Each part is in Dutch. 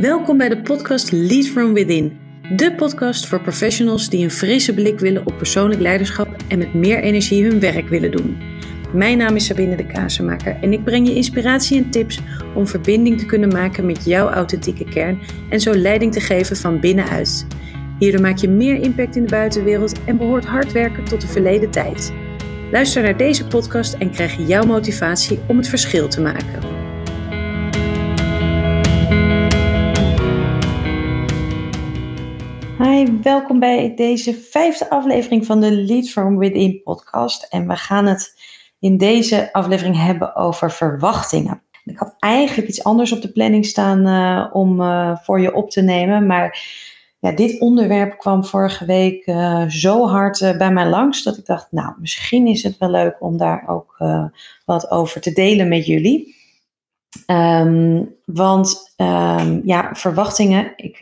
Welkom bij de podcast Lead From Within. De podcast voor professionals die een frisse blik willen op persoonlijk leiderschap en met meer energie hun werk willen doen. Mijn naam is Sabine de Kazenmaker en ik breng je inspiratie en tips om verbinding te kunnen maken met jouw authentieke kern en zo leiding te geven van binnenuit. Hierdoor maak je meer impact in de buitenwereld en behoort hard werken tot de verleden tijd. Luister naar deze podcast en krijg jouw motivatie om het verschil te maken. Welkom bij deze vijfde aflevering van de Lead From Within podcast. En we gaan het in deze aflevering hebben over verwachtingen. Ik had eigenlijk iets anders op de planning staan uh, om uh, voor je op te nemen, maar ja, dit onderwerp kwam vorige week uh, zo hard bij mij langs dat ik dacht, nou, misschien is het wel leuk om daar ook wat over te delen met jullie. Um, want um, ja, verwachtingen, ik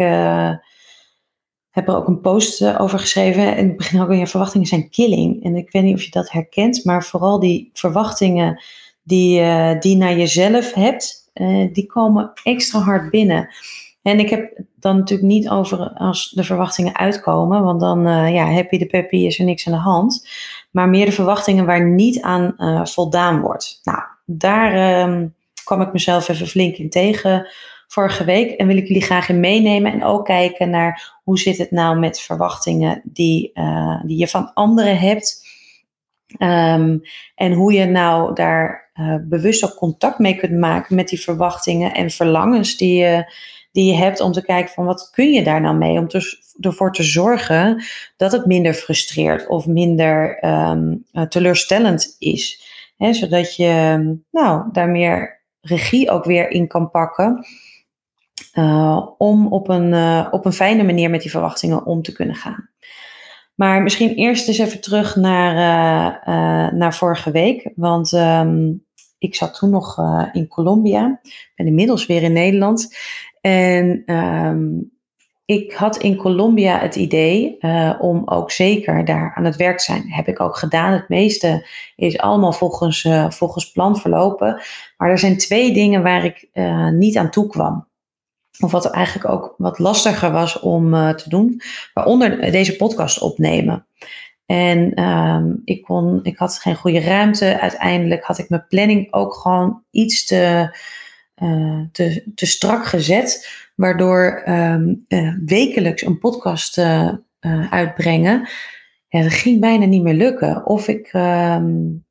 heb er ook een post eh, over geschreven. En ik begin ook, ja, verwachtingen zijn killing. En ik weet niet of je dat herkent, maar vooral die verwachtingen die, uh, die naar jezelf hebt, uh, die komen extra hard binnen. En ik heb dan natuurlijk niet over als de verwachtingen uitkomen, want dan uh, ja, happy de peppy is er niks aan de hand. Maar meer de verwachtingen waar niet aan voldaan wordt. Nou, daar ehm, kwam ik mezelf even flink in tegen vorige week. En wil ik jullie graag in meenemen. En ook kijken naar hoe zit het nou met verwachtingen die, uh, die je van anderen hebt. Um, en hoe je nou daar uh, bewust ook contact mee kunt maken met die verwachtingen en verlangens die je, die je hebt. Om te kijken van wat kun je daar nou mee? Om ervoor te zorgen dat het minder frustreert of minder um, teleurstellend is. Zodat je nou, daar meer regie ook weer in kan pakken. Uh, om op een, uh, op een fijne manier met die verwachtingen om te kunnen gaan. Maar misschien eerst eens even terug naar, uh, naar vorige week. Want um, ik zat toen nog in Colombia. Ben inmiddels weer in Nederland. En um, ik had in Colombia het idee om ook zeker daar aan het werk te zijn. Heb ik ook gedaan. Het meeste is allemaal volgens, volgens plan verlopen. Maar er zijn twee dingen waar ik niet aan toe kwam. Of wat eigenlijk ook wat lastiger was om uh, te doen. Waaronder deze podcast opnemen. En um, ik, kon, ik had geen goede ruimte. Uiteindelijk had ik mijn planning ook gewoon iets te, uh, te, te strak gezet. Waardoor um, uh, wekelijks een podcast uitbrengen. Ja, dat ging bijna niet meer lukken. Of ik. Um,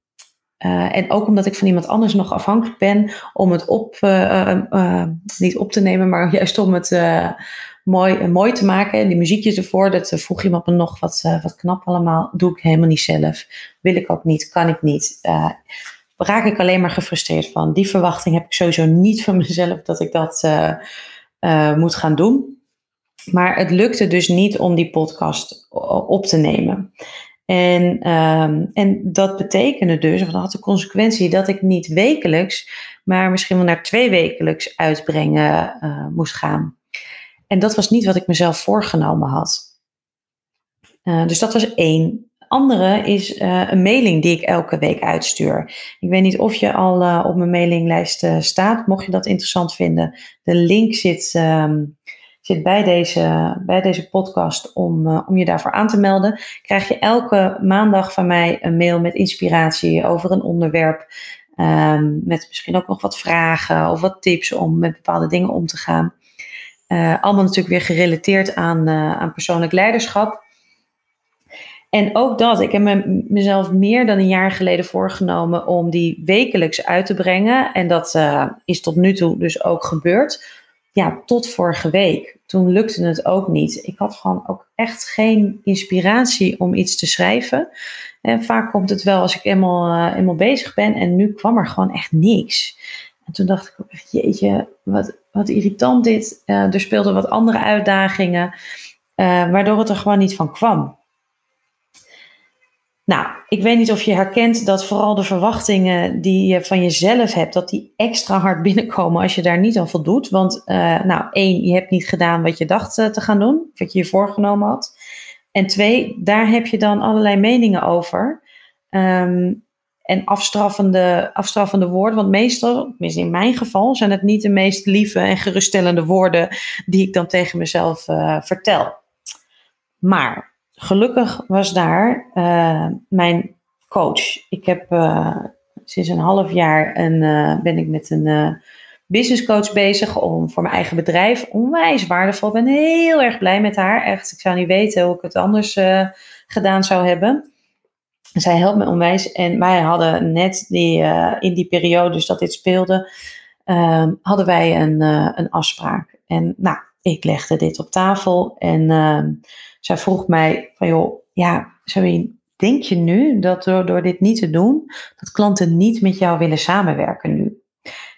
uh, en ook omdat ik van iemand anders nog afhankelijk ben om het op, uh, uh, niet op te nemen, maar juist om het mooi, mooi te maken. En die muziekjes ervoor, dat vroeg iemand me nog wat, wat knap allemaal. Doe ik helemaal niet zelf. Wil ik ook niet, kan ik niet. raak ik alleen maar gefrustreerd van. Die verwachting heb ik sowieso niet van mezelf dat ik dat moet gaan doen. Maar het lukte dus niet om die podcast op te nemen. En, um, en dat betekende dus, of dat had de consequentie dat ik niet wekelijks, maar misschien wel naar twee wekelijks uitbrengen uh, moest gaan. En dat was niet wat ik mezelf voorgenomen had. Uh, dus dat was één. Andere is uh, een mailing die ik elke week uitstuur. Ik weet niet of je al op mijn mailinglijst staat. Mocht je dat interessant vinden, de link zit. Um, zit bij deze, bij deze podcast om, uh, om je daarvoor aan te melden. Krijg je elke maandag van mij een mail met inspiratie over een onderwerp. Um, met misschien ook nog wat vragen of wat tips om met bepaalde dingen om te gaan. Uh, allemaal natuurlijk weer gerelateerd aan, uh, aan persoonlijk leiderschap. En ook dat, ik heb me, mezelf meer dan een jaar geleden voorgenomen om die wekelijks uit te brengen. En dat is tot nu toe dus ook gebeurd ja, tot vorige week. Toen lukte het ook niet. Ik had gewoon ook echt geen inspiratie om iets te schrijven. En vaak komt het wel als ik eenmaal, uh, eenmaal bezig ben. En nu kwam er gewoon echt niks. En toen dacht ik ook echt, jeetje, wat, wat irritant dit. Uh, er speelden wat andere uitdagingen. Uh, waardoor het er gewoon niet van kwam. Nou, ik weet niet of je herkent dat vooral de verwachtingen die je van jezelf hebt, dat die extra hard binnenkomen als je daar niet aan voldoet. Want, uh, nou, één, je hebt niet gedaan wat je dacht uh, te gaan doen, wat je je voorgenomen had. En twee, daar heb je dan allerlei meningen over. Um, en afstraffende, afstraffende woorden. Want meestal, in mijn geval, zijn het niet de meest lieve en geruststellende woorden die ik dan tegen mezelf uh, vertel. Maar gelukkig was daar uh, mijn coach. Ik heb uh, sinds een half jaar een, ben ik met een business coach bezig om voor mijn eigen bedrijf. Onwijs waardevol. Ik ben heel erg blij met haar. Echt, ik zou niet weten hoe ik het anders gedaan zou hebben. Zij helpt me onwijs. En wij hadden net die, in die periode, dus dat dit speelde, uh, hadden wij een, een afspraak. En nou, ik legde dit op tafel en ehm, zij vroeg mij van joh, ja, Sabine, denk je nu dat door, door dit niet te doen, dat klanten niet met jou willen samenwerken nu?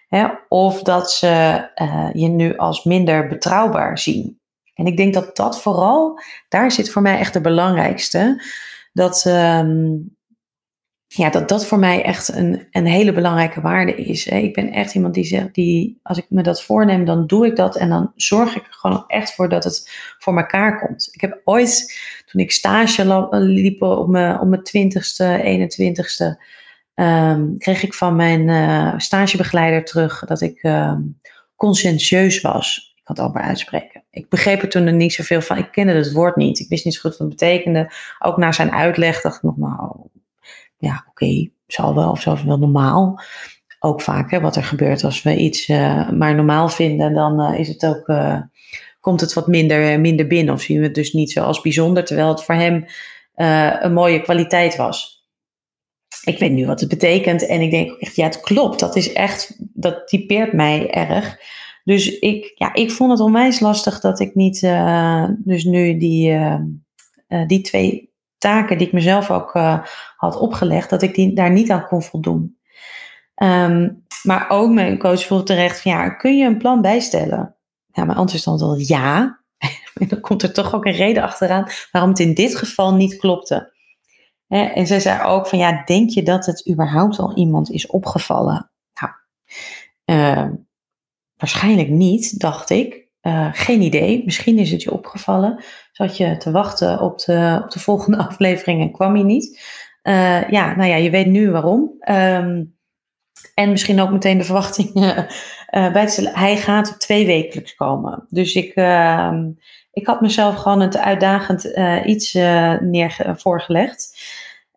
Hè? Of dat ze eh, je nu als minder betrouwbaar zien? En ik denk dat dat vooral, daar zit voor mij echt de belangrijkste dat, um, ja, dat dat voor mij echt een, een hele belangrijke waarde is. Ik ben echt iemand die zegt, die, als ik me dat voorneem, dan doe ik dat en dan zorg ik er gewoon echt voor dat het voor elkaar komt. Ik heb ooit, toen ik stage liep op mijn, op mijn 20ste, 21ste, um, kreeg ik van mijn uh, stagebegeleider terug dat ik um, conscientieus was. Ik kan het al maar uitspreken. Ik begreep er toen er niet zoveel van. Ik kende het woord niet. Ik wist niet zo goed wat het betekende. Ook na zijn uitleg dacht ik nog, nou, ja, oké, zal wel of zelfs wel normaal. Ook vaak hè, wat er gebeurt als we iets uh, maar normaal vinden, dan uh, is het ook, uh, komt het wat minder, minder binnen. Of zien we het dus niet zo als bijzonder, terwijl het voor hem een mooie kwaliteit was. Ik weet nu wat het betekent en ik denk ook echt, ja, het klopt. Dat is echt, dat typeert mij erg. Dus ik, ja, ik vond het onwijs lastig dat ik niet, dus nu die, die twee taken die ik mezelf ook had opgelegd, dat ik die, daar niet aan kon voldoen. Um, maar ook mijn coach voelde terecht van, ja, kun je een plan bijstellen? Ja, mijn antwoord dan wel ja. en dan komt er toch ook een reden achteraan waarom het in dit geval niet klopte. En zij zei ook van, ja, denk je dat het überhaupt al iemand is opgevallen? Nou, ehm, Waarschijnlijk niet, dacht ik. Uh, geen idee. Misschien is het je opgevallen. Zat je te wachten op de, op de volgende aflevering en kwam je niet. Uh, ja, nou ja, je weet nu waarom. Um, en misschien ook meteen de verwachting uh, bij te. Hij gaat twee wekelijks komen. Dus ik, uh, ik had mezelf gewoon een uitdagend iets neer.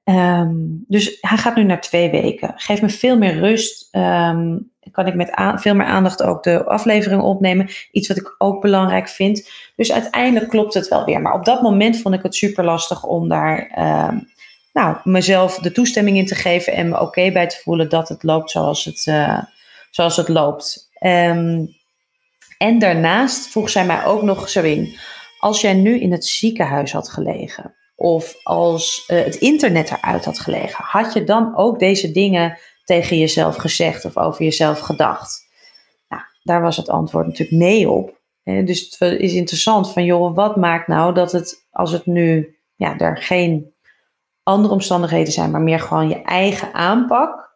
Um, dus hij gaat nu naar twee weken. Geef me veel meer rust. Um, kan ik met veel meer aandacht ook de aflevering opnemen. Iets wat ik ook belangrijk vind. Dus uiteindelijk klopt het wel weer. Maar op dat moment vond ik het super lastig om daar uh, nou, mezelf de toestemming in te geven en me oké bij te voelen dat het loopt zoals het, uh, zoals het loopt. Um, en daarnaast vroeg zij mij ook nog zo in. Als jij nu in het ziekenhuis had gelegen, of als uh, het internet eruit had gelegen, had je dan ook deze dingen tegen jezelf gezegd of over jezelf gedacht? Nou, daar was het antwoord natuurlijk nee op. dus het is interessant van, joh, wat maakt nou dat het, als het nu, ja, er geen andere omstandigheden zijn, maar meer gewoon je eigen aanpak,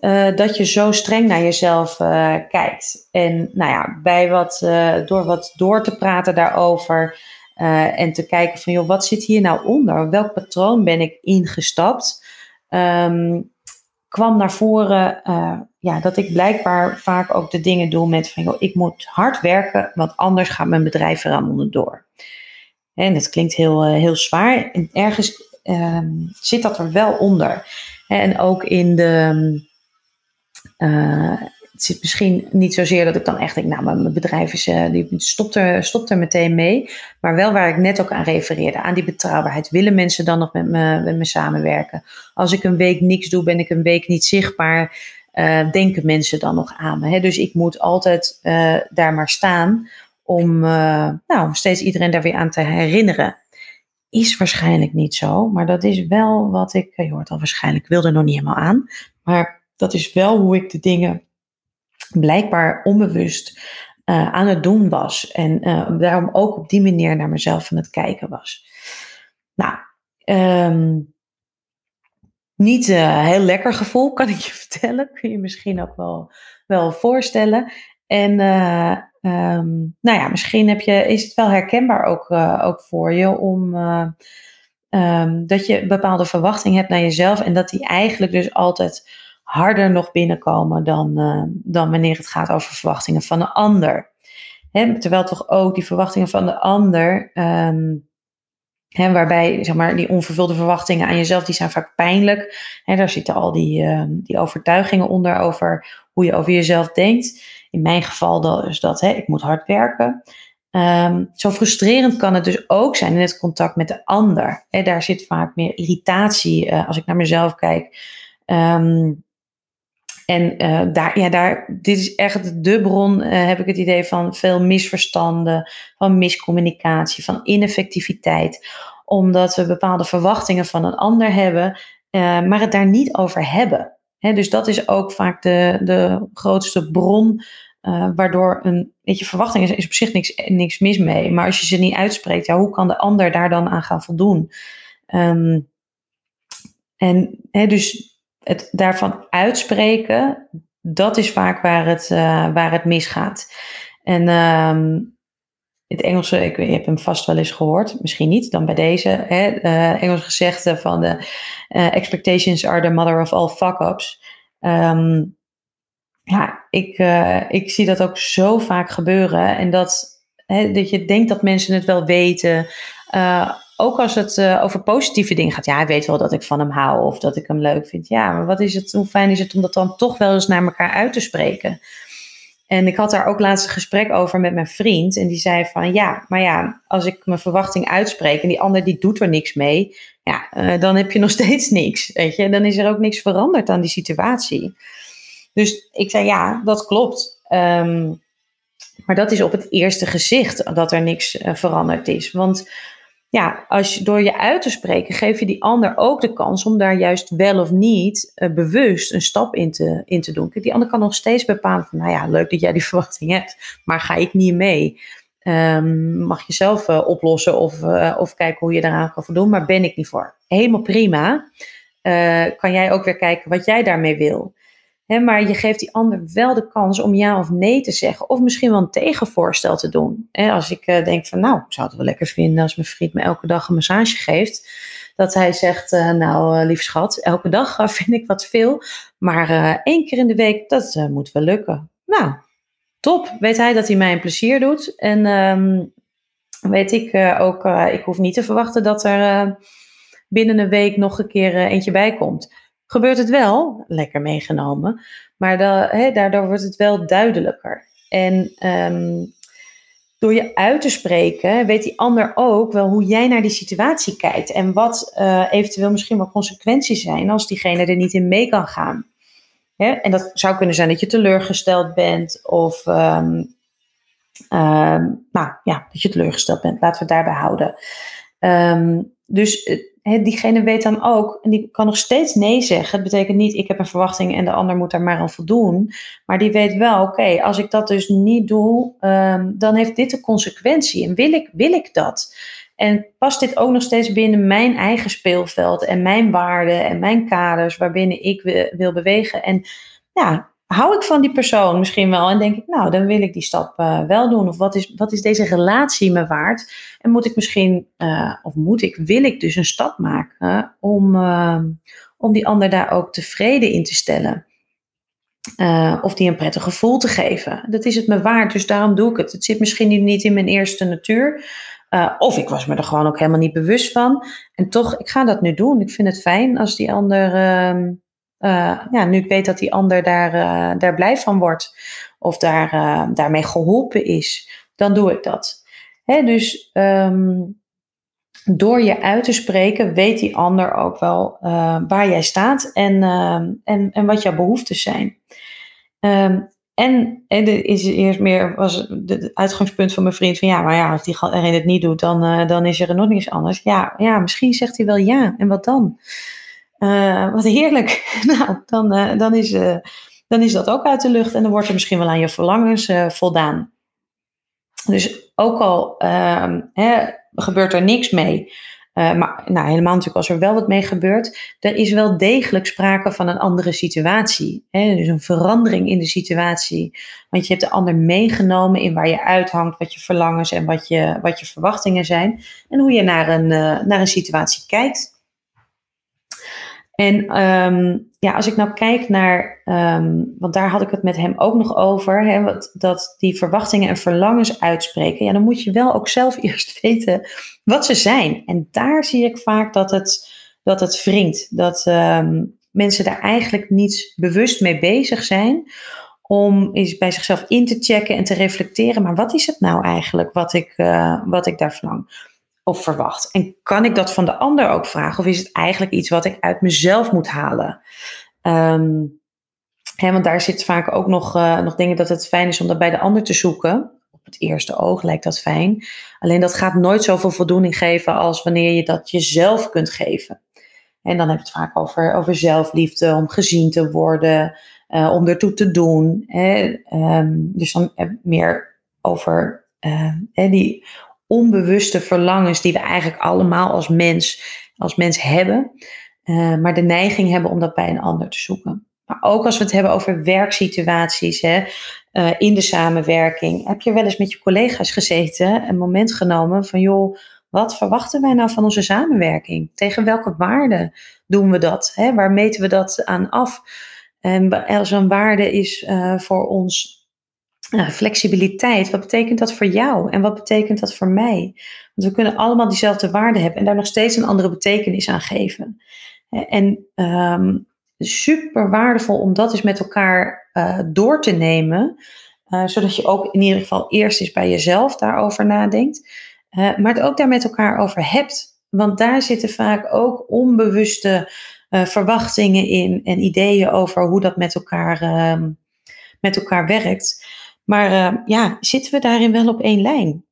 uh, dat je zo streng naar jezelf uh, kijkt. En nou ja, bij wat, uh, door wat door te praten daarover en te kijken van, joh, wat zit hier nou onder? Welk patroon ben ik ingestapt? Um, kwam naar voren uh, ja, dat ik blijkbaar vaak ook de dingen doe met van joh, ik moet hard werken, want anders gaat mijn bedrijf eraan onderdoor. En dat klinkt heel, uh, heel zwaar. En ergens uh, zit dat er wel onder. En ook in de, uh, zit misschien niet zozeer dat ik dan echt denk, nou, mijn bedrijf is, uh, die stopt er, stopt er meteen mee. Maar wel waar ik net ook aan refereerde, aan die betrouwbaarheid. Willen mensen dan nog met me, met me samenwerken? Als ik een week niks doe, ben ik een week niet zichtbaar. Uh, denken mensen dan nog aan me? Hè? Dus ik moet altijd uh, daar maar staan om nou, steeds iedereen daar weer aan te herinneren. Is waarschijnlijk niet zo, maar dat is wel wat ik, je hoort al waarschijnlijk, ik wil er nog niet helemaal aan. Maar dat is wel hoe ik de dingen blijkbaar onbewust uh, aan het doen was. En uh, daarom ook op die manier naar mezelf aan het kijken was. Nou, um, niet uh, heel lekker gevoel, kan ik je vertellen. Kun je misschien ook wel, wel voorstellen. En um, nou ja, misschien heb je, is het wel herkenbaar ook, ook voor je om ehm, dat je bepaalde verwachtingen hebt naar jezelf en dat die eigenlijk dus altijd harder nog binnenkomen dan, uh, dan wanneer het gaat over verwachtingen van een ander. Terwijl toch ook die verwachtingen van de ander, hè, waarbij zeg maar, die onvervulde verwachtingen aan jezelf, die zijn vaak pijnlijk. Hè, daar zitten al die, uh, die overtuigingen onder over hoe je over jezelf denkt. In mijn geval is dat, ik moet hard werken. Um, zo frustrerend kan het dus ook zijn in het contact met de ander. Daar zit vaak meer irritatie uh, als ik naar mezelf kijk. En uh, daar, ja, daar, dit is echt de bron, uh, heb ik het idee, van veel misverstanden, van miscommunicatie, van ineffectiviteit. Omdat we bepaalde verwachtingen van een ander hebben, uh, maar het daar niet over hebben. He, dus dat is ook vaak de, de grootste bron waardoor een weet je, verwachting is, is op zich niks, niks mis mee. Maar als je ze niet uitspreekt, ja, hoe kan de ander daar dan aan gaan voldoen? Um, en dus het daarvan uitspreken, dat is vaak waar het, uh, waar het misgaat. En um, het Engelse, ik, je hebt hem vast wel eens gehoord, misschien niet, dan bij deze. Hè, uh, Engels gezegde van de uh, expectations are the mother of all fuck-ups. Um, ja, ik, ik zie dat ook zo vaak gebeuren. En dat, hè, dat je denkt dat mensen het wel weten ook als het uh, over positieve dingen gaat. Ja, hij weet wel dat ik van hem hou of dat ik hem leuk vind. Ja, maar wat is het, hoe fijn is het om dat dan toch wel eens naar elkaar uit te spreken? En ik had daar ook laatst een gesprek over met mijn vriend. En die zei van ja, maar ja, als ik mijn verwachting uitspreek en die ander die doet er niks mee. Ja, uh, dan heb je nog steeds niks. Weet je, dan is er ook niks veranderd aan die situatie. Dus ik zei ja, dat klopt. Um, maar dat is op het eerste gezicht dat er niks uh, veranderd is. Want ja, als je, door je uit te spreken, geef je die ander ook de kans om daar juist wel of niet uh, bewust een stap in te, in te doen. Die ander kan nog steeds bepalen van, nou ja, leuk dat jij die verwachting hebt, maar ga ik niet mee. Um, mag je zelf uh, oplossen of, uh, of kijken hoe je daaraan kan voldoen, maar ben ik niet voor. Helemaal prima. kan jij ook weer kijken wat jij daarmee wil maar je geeft die ander wel de kans om ja of nee te zeggen. Of misschien wel een tegenvoorstel te doen. als ik uh, denk van nou, ik zou het wel lekker vinden als mijn vriend me elke dag een massage geeft. Dat hij zegt, uh, nou uh, lief schat, elke dag vind ik wat veel. Maar één keer in de week, dat moet wel lukken. Nou, top. Weet hij dat hij mij een plezier doet. En um, weet ik ook, ik hoef niet te verwachten dat er binnen een week nog een keer eentje bij komt gebeurt het wel, lekker meegenomen, maar da, daardoor wordt het wel duidelijker. En um, door je uit te spreken, weet die ander ook wel hoe jij naar die situatie kijkt en wat uh, eventueel misschien wel consequenties zijn als diegene er niet in mee kan gaan. En dat zou kunnen zijn dat je teleurgesteld bent of um, nou ja, dat je teleurgesteld bent. Laten we het daarbij houden. dus diegene weet dan ook, en die kan nog steeds nee zeggen. Het betekent niet, ik heb een verwachting en de ander moet daar maar aan voldoen. Maar die weet wel, oké, als ik dat dus niet doe, um, dan heeft dit een consequentie. En wil ik, wil ik dat? En past dit ook nog steeds binnen mijn eigen speelveld en mijn waarden en mijn kaders waarbinnen ik wil bewegen? En ja, hou ik van die persoon misschien wel en denk ik, nou, dan wil ik die stap uh, wel doen. Of wat is, wat is deze relatie me waard? En moet ik misschien, uh, of moet ik, wil ik dus een stap maken om, uh, om die ander daar ook tevreden in te stellen? of die een prettig gevoel te geven. Dat is het me waard, dus daarom doe ik het. Het zit misschien niet in mijn eerste natuur. of ik was me er gewoon ook helemaal niet bewust van. En toch, ik ga dat nu doen. Ik vind het fijn als die ander ehm, uh, ja, nu ik weet dat die ander daar, uh, daar blij van wordt of daar, uh, daarmee geholpen is, dan doe ik dat. Hè, dus um, door je uit te spreken, weet die ander ook wel waar jij staat en, en, en wat jouw behoeftes zijn. Um, en, en is eerst meer was het uitgangspunt van mijn vriend van ja, maar ja, als diegene het niet doet, dan, dan is er nog niets anders. Ja, ja, misschien zegt hij wel ja. En wat dan? Uh, wat heerlijk. nou, dan, uh, dan, is, uh, dan is dat ook uit de lucht en dan wordt er misschien wel aan je verlangens voldaan. Dus ook al ehm, hè, gebeurt er niks mee, maar nou, helemaal natuurlijk als er wel wat mee gebeurt. Er is wel degelijk sprake van een andere situatie. Hè? Dus een verandering in de situatie. Want je hebt de ander meegenomen in waar je uithangt, wat je verlangens en wat je, wat je verwachtingen zijn. En hoe je naar een, naar een situatie kijkt. En ehm, ja, als ik nou kijk naar, um, want daar had ik het met hem ook nog over, hè, wat, dat die verwachtingen en verlangens uitspreken, ja, dan moet je wel ook zelf eerst weten wat ze zijn. En daar zie ik vaak dat het, dat het wringt, dat um, mensen daar eigenlijk niet bewust mee bezig zijn om eens bij zichzelf in te checken en te reflecteren, maar wat is het nou eigenlijk wat ik, uh, wat ik daar verlang? Of verwacht? En kan ik dat van de ander ook vragen? Of is het eigenlijk iets wat ik uit mezelf moet halen? Um, hè, want daar zit vaak ook nog, uh, nog dingen dat het fijn is om dat bij de ander te zoeken. Op het eerste oog lijkt dat fijn. Alleen dat gaat nooit zoveel voldoening geven als wanneer je dat jezelf kunt geven. En dan heb je het vaak over, over zelfliefde, om gezien te worden, uh, om ertoe te doen. Hè? Um, dus dan meer over uh, die onbewuste verlangens die we eigenlijk allemaal als mens, als mens hebben, uh, maar de neiging hebben om dat bij een ander te zoeken. Maar ook als we het hebben over werksituaties, hè, uh, in de samenwerking. Heb je wel eens met je collega's gezeten, een moment genomen van joh, wat verwachten wij nou van onze samenwerking? Tegen welke waarden doen we dat? Hè? Waar meten we dat aan af? En als een waarde is uh, voor ons nou, flexibiliteit, wat betekent dat voor jou en wat betekent dat voor mij? Want we kunnen allemaal diezelfde waarde hebben en daar nog steeds een andere betekenis aan geven. En um, super waardevol om dat eens met elkaar uh, door te nemen, uh, zodat je ook in ieder geval eerst eens bij jezelf daarover nadenkt, maar het ook daar met elkaar over hebt. Want daar zitten vaak ook onbewuste verwachtingen in en ideeën over hoe dat met elkaar, ehm, met elkaar werkt. Maar uh, ja, zitten we daarin wel op één lijn?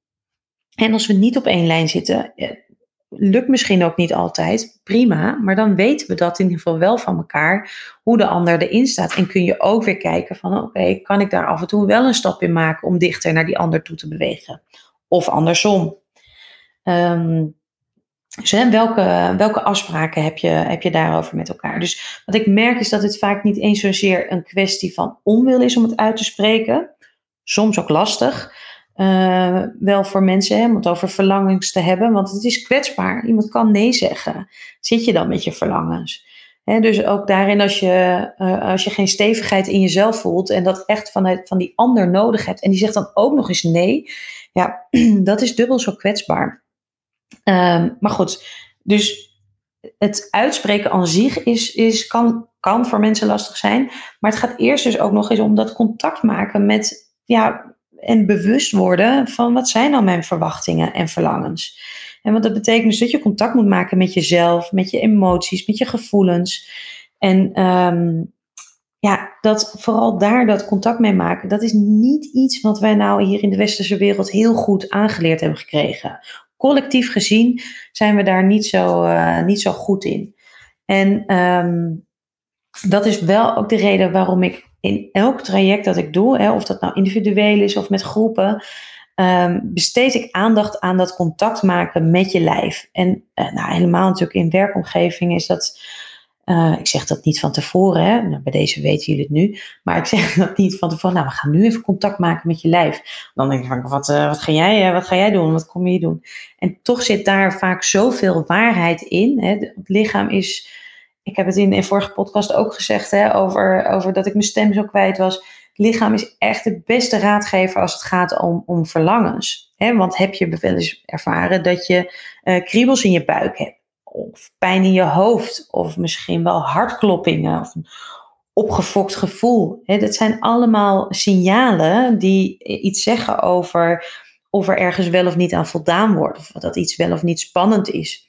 En als we niet op één lijn zitten, eh, lukt misschien ook niet altijd, prima, maar dan weten we dat in ieder geval wel van elkaar, hoe de ander erin staat. En kun je ook weer kijken van, oké, kan ik daar af en toe wel een stap in maken om dichter naar die ander toe te bewegen? Of andersom. Um, welke, welke afspraken heb je, heb je daarover met elkaar? Dus wat ik merk is dat het vaak niet eens zozeer een kwestie van onwil is om het uit te spreken soms ook lastig. Uh, wel voor mensen hè, om het over verlangens te hebben, want het is kwetsbaar. Iemand kan nee zeggen. Zit je dan met je verlangens? Hè, dus ook daarin, als je, uh, als je geen stevigheid in jezelf voelt en dat echt vanuit van die ander nodig hebt, en die zegt dan ook nog eens nee, ja, dat is dubbel zo kwetsbaar. Um, maar goed, dus het uitspreken aan zich is, is, kan, kan voor mensen lastig zijn. Maar het gaat eerst dus ook nog eens om dat contact maken met ja, en bewust worden van wat zijn dan mijn verwachtingen en verlangens. En wat dat betekent dus dat je contact moet maken met jezelf, met je emoties, met je gevoelens. En um, ja, dat vooral daar dat contact mee maken, dat is niet iets wat wij nou hier in de westerse wereld heel goed aangeleerd hebben gekregen. Collectief gezien zijn we daar niet zo, uh, niet zo goed in. En um, dat is wel ook de reden waarom ik in elk traject dat ik doe, hè, of dat nou individueel is of met groepen, um, besteed ik aandacht aan dat contact maken met je lijf. En uh, nou, helemaal natuurlijk in werkomgeving is dat. Uh, ik zeg dat niet van tevoren, hè? Nou, bij deze weten jullie het nu. Maar ik zeg dat niet van tevoren. Nou, we gaan nu even contact maken met je lijf. Dan denk ik van, wat, uh, wat, ga, jij, wat ga jij doen? Wat kom je doen? En toch zit daar vaak zoveel waarheid in. Hè? Het lichaam is ik heb het in een vorige podcast ook gezegd hè, over, over dat ik mijn stem zo kwijt was. Lichaam is echt de beste raadgever als het gaat om, om verlangens. Hè? Want heb je wel eens ervaren dat je uh, kriebels in je buik hebt? Of pijn in je hoofd? Of misschien wel hartkloppingen? Of een opgefokt gevoel? Hè? Dat zijn allemaal signalen die iets zeggen over of er ergens wel of niet aan voldaan wordt. Of dat iets wel of niet spannend is.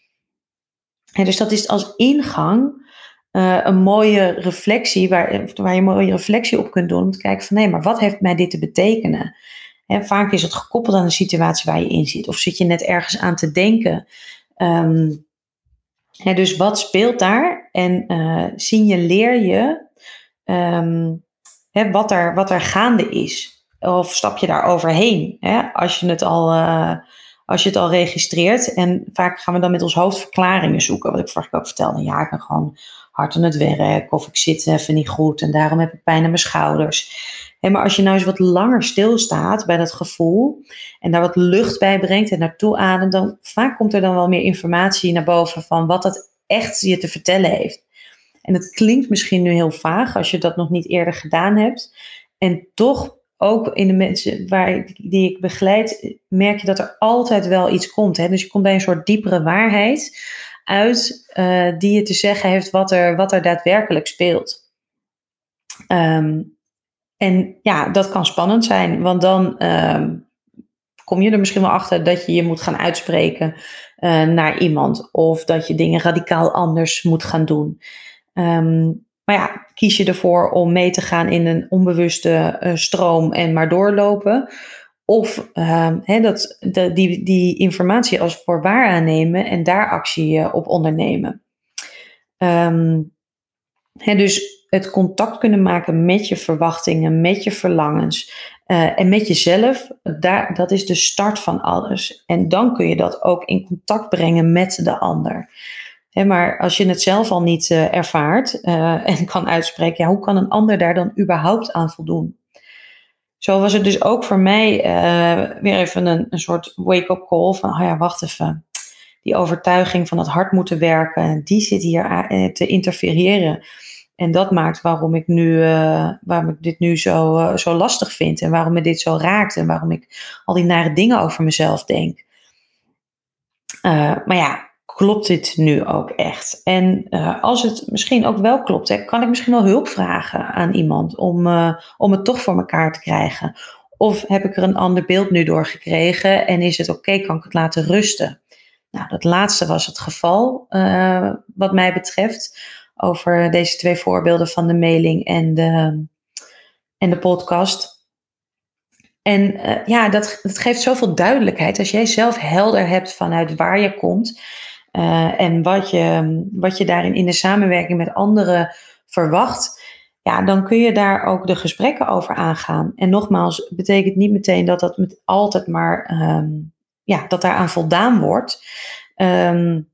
En dus dat is als ingang uh, een mooie reflectie, waar, waar je een mooie reflectie op kunt doen. Om te kijken van nee, maar wat heeft mij dit te betekenen? En vaak is het gekoppeld aan de situatie waar je in zit. Of zit je net ergens aan te denken. Um, dus wat speelt daar? En uh, signaleer je um, hè, wat, er, wat er gaande is. Of stap je daar overheen? Als je het al... Uh, als je het al registreert. En vaak gaan we dan met ons hoofd verklaringen zoeken. Wat ik vorige keer ook vertelde. Ja, ik ben gewoon hard aan het werk. Of ik zit even niet goed en daarom heb ik pijn aan mijn schouders. maar als je nou eens wat langer stilstaat bij dat gevoel. En daar wat lucht bij brengt en naartoe ademt. Dan vaak komt er dan wel meer informatie naar boven van wat het echt je te vertellen heeft. En het klinkt misschien nu heel vaag als je dat nog niet eerder gedaan hebt. En toch ook in de mensen waar, die ik begeleid, merk je dat er altijd wel iets komt. Hè? Dus je komt bij een soort diepere waarheid uit uh, die je te zeggen heeft wat er, wat er daadwerkelijk speelt. Ehm, en ja, dat kan spannend zijn, want dan ehm, kom je er misschien wel achter dat je je moet gaan uitspreken uh, naar iemand. Of dat je dingen radicaal anders moet gaan doen. Um, maar ja, kies je ervoor om mee te gaan in een onbewuste uh, stroom en maar doorlopen? Of uh, dat, die, die informatie als voor waar aannemen en daar actie uh, op ondernemen. Um, dus het contact kunnen maken met je verwachtingen, met je verlangens uh, en met jezelf, daar, dat is de start van alles. En dan kun je dat ook in contact brengen met de ander maar als je het zelf al niet uh, ervaart en kan uitspreken, ja, hoe kan een ander daar dan überhaupt aan voldoen? Zo was het dus ook voor mij uh, weer even een, een soort wake-up call van, oh ja, wacht even. Die overtuiging van het hard moeten werken, die zit hier te interfereren. En dat maakt waarom ik, nu, waarom ik dit nu zo, zo lastig vind en waarom me dit zo raakt en waarom ik al die nare dingen over mezelf denk. maar ja, klopt dit nu ook echt? En uh, als het misschien ook wel klopt, hè, kan ik misschien wel hulp vragen aan iemand om, uh, om het toch voor elkaar te krijgen? Of heb ik er een ander beeld nu door gekregen en is het oké, kan ik het laten rusten? Nou, dat laatste was het geval, uh, wat mij betreft, over deze twee voorbeelden van de mailing en de, en de podcast. En ja, dat, dat geeft zoveel duidelijkheid. Als jij zelf helder hebt vanuit waar je komt, uh, en wat je, wat je daarin in de samenwerking met anderen verwacht, ja, dan kun je daar ook de gesprekken over aangaan. En nogmaals, betekent niet meteen dat dat met altijd maar, um, ja, dat daaraan voldaan wordt. Um,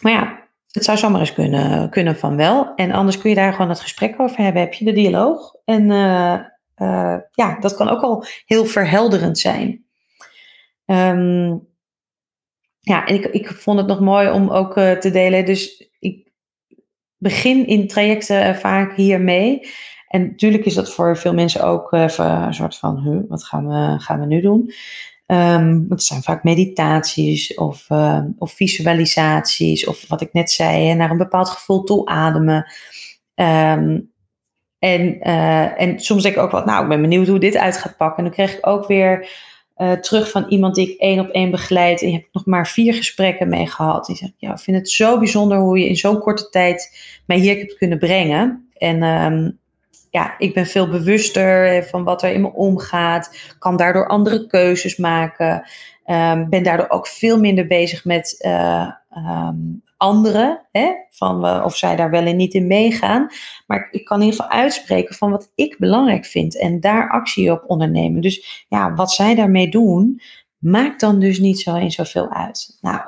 maar ja, het zou zomaar eens kunnen, kunnen van wel. En anders kun je daar gewoon het gesprek over hebben. Heb je de dialoog? En uh, uh, ja, dat kan ook al heel verhelderend zijn. Um, ja, en ik, ik vond het nog mooi om ook uh, te delen. Dus ik begin in trajecten uh, vaak hiermee. En natuurlijk is dat voor veel mensen ook uh, een soort van, huh, wat gaan we, gaan we nu doen? Um, het zijn vaak meditaties of, of visualisaties of wat ik net zei, naar een bepaald gevoel toe ademen. Um, en, en soms denk ik ook wat, nou, ik ben benieuwd hoe dit uit gaat pakken. En dan kreeg ik ook weer uh, terug van iemand die ik één op één begeleid. En je hebt nog maar vier gesprekken mee gehad. Die zegt, ja, ik vind het zo bijzonder hoe je in zo'n korte tijd mij hier hebt kunnen brengen. En um, ja, ik ben veel bewuster van wat er in me omgaat. Kan daardoor andere keuzes maken. Um, ben daardoor ook veel minder bezig met uh, um, anderen, hè, van of zij daar wel en niet in meegaan. Maar ik kan in ieder geval uitspreken van wat ik belangrijk vind en daar actie op ondernemen. Dus ja, wat zij daarmee doen, maakt dan dus niet zo eens zoveel uit. Nou,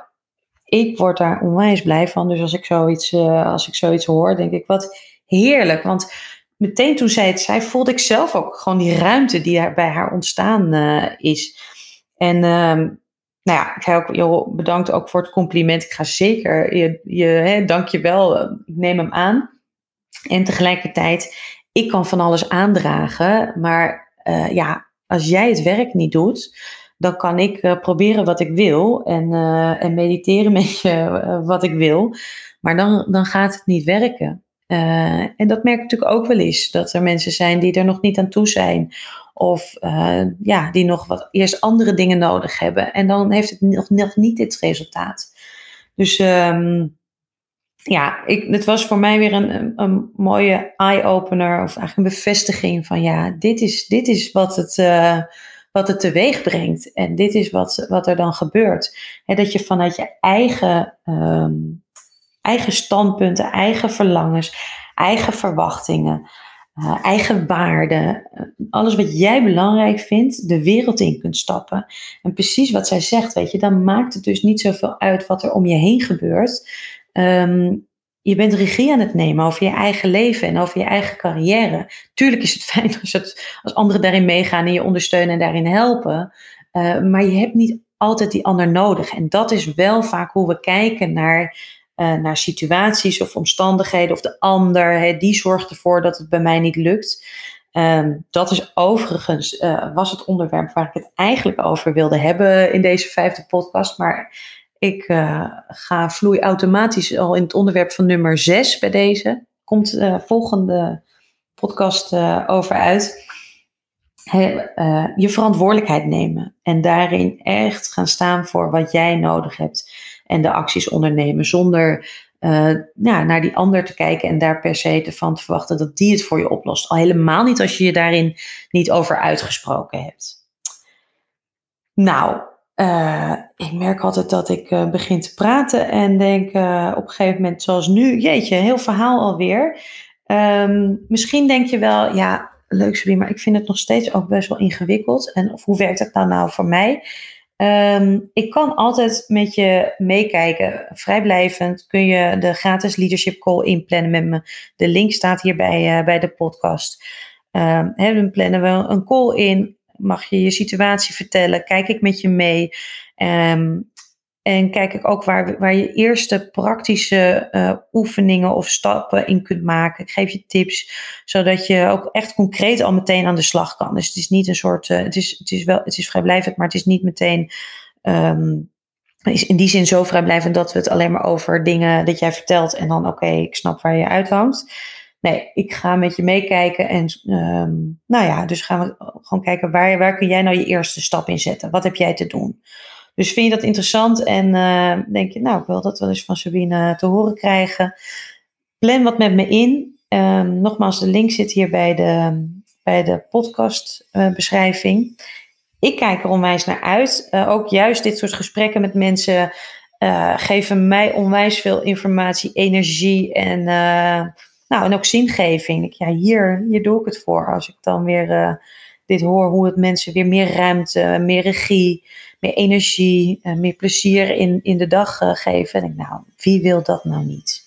ik word daar onwijs blij van. Dus als ik zoiets, uh, als ik zoiets hoor, denk ik wat heerlijk. Want meteen toen zij het zei, voelde ik zelf ook gewoon die ruimte die er bij haar ontstaan uh, is. En uh, nou ja, ik ook, joh, bedankt ook voor het compliment. Ik ga zeker, je, je, hè, dank je wel, ik neem hem aan. En tegelijkertijd, ik kan van alles aandragen, maar uh, ja, als jij het werk niet doet, dan kan ik uh, proberen wat ik wil en, uh, en mediteren met je wat ik wil. Maar dan, dan gaat het niet werken. en dat merk ik natuurlijk ook wel eens, dat er mensen zijn die er nog niet aan toe zijn. Of uh, ja, die nog wat eerst andere dingen nodig hebben. En dan heeft het nog, nog niet dit resultaat. Dus um, ja, ik, het was voor mij weer een, een, mooie eye-opener. Of eigenlijk een bevestiging van ja, dit is, dit is wat het... Uh, wat het teweeg brengt. En dit is wat, wat er dan gebeurt. He, dat je vanuit je eigen, um, eigen standpunten, eigen verlangens, eigen verwachtingen, uh, eigen waarde, alles wat jij belangrijk vindt, de wereld in kunt stappen. En precies wat zij zegt, weet je, dan maakt het dus niet zoveel uit wat er om je heen gebeurt. Ehm, je bent regie aan het nemen over je eigen leven en over je eigen carrière. Tuurlijk is het fijn als, als anderen daarin meegaan en je ondersteunen en daarin helpen. Uh, maar je hebt niet altijd die ander nodig. En dat is wel vaak hoe we kijken naar, uh, naar situaties of omstandigheden of de ander. Hè, die zorgt ervoor dat het bij mij niet lukt. Um, dat is overigens, uh, was het onderwerp waar ik het eigenlijk over wilde hebben in deze vijfde podcast. Maar ik uh, ga vloei automatisch al in het onderwerp van nummer 6 bij deze. Komt de volgende podcast over uit. Je verantwoordelijkheid nemen. En daarin echt gaan staan voor wat jij nodig hebt. En de acties ondernemen zonder ja, naar die ander te kijken en daar per se van te verwachten dat die het voor je oplost. Al helemaal niet als je je daarin niet over uitgesproken hebt. Nou, uh, ik merk altijd dat ik uh, begin te praten en denk op een gegeven moment, zoals nu, jeetje, heel verhaal alweer. Um, misschien denk je wel, ja, leuk Sabine, maar ik vind het nog steeds ook best wel ingewikkeld. En of, hoe werkt het nou nou voor mij? Um, ik kan altijd met je meekijken. Vrijblijvend kun je de gratis leadership call inplannen met me. De link staat hier bij, bij de podcast. Um, dan plannen we een call in mag je je situatie vertellen? Kijk ik met je mee? Um, en kijk ik ook waar, waar je eerste praktische uh, oefeningen of stappen in kunt maken. Ik geef je tips, zodat je ook echt concreet al meteen aan de slag kan. Dus het is niet een soort, uh, het, is, het is wel, het is vrijblijvend, maar het is niet meteen, um, is in die zin zo vrijblijvend dat we het alleen maar over dingen dat jij vertelt en dan oké, ik snap waar je uithangt. Nee, ik ga met je meekijken en um, nou ja, dus gaan we gewoon kijken waar, waar kun jij nou je eerste stap in zetten? Wat heb jij te doen? Dus vind je dat interessant en uh, denk je, nou, ik wil dat wel eens van Sabine te horen krijgen. Plan wat met me in. Um, nogmaals, de link zit hier bij de, bij de podcastbeschrijving. Uh, ik kijk er onwijs naar uit. Ook juist dit soort gesprekken met mensen geven mij onwijs veel informatie, energie en nou, en ook zingeving. Ja, hier, hier doe ik het voor. Als ik dan weer dit hoor, hoe het mensen weer meer ruimte, meer regie, meer energie, uh, meer plezier in, in de dag uh, geven. denk ik, nou, wie wil dat nou niet?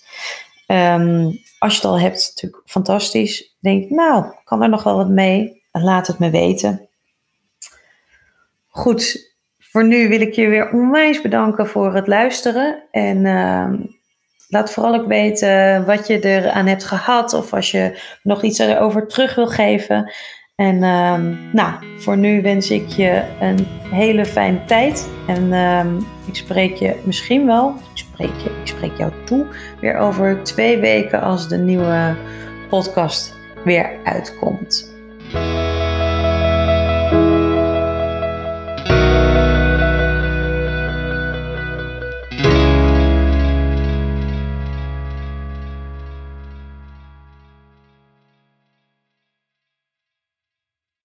Um, als je het al hebt, natuurlijk fantastisch. Denk nou, kan er nog wel wat mee? Laat het me weten. Goed, voor nu wil ik je weer onwijs bedanken voor het luisteren. En uh, laat vooral ook weten wat je eraan hebt gehad of als je nog iets erover terug wil geven. En um, nou, voor nu wens ik je een hele fijne tijd. En um, ik spreek je misschien wel, ik spreek, je, ik spreek jou toe, weer over twee weken als de nieuwe podcast weer uitkomt.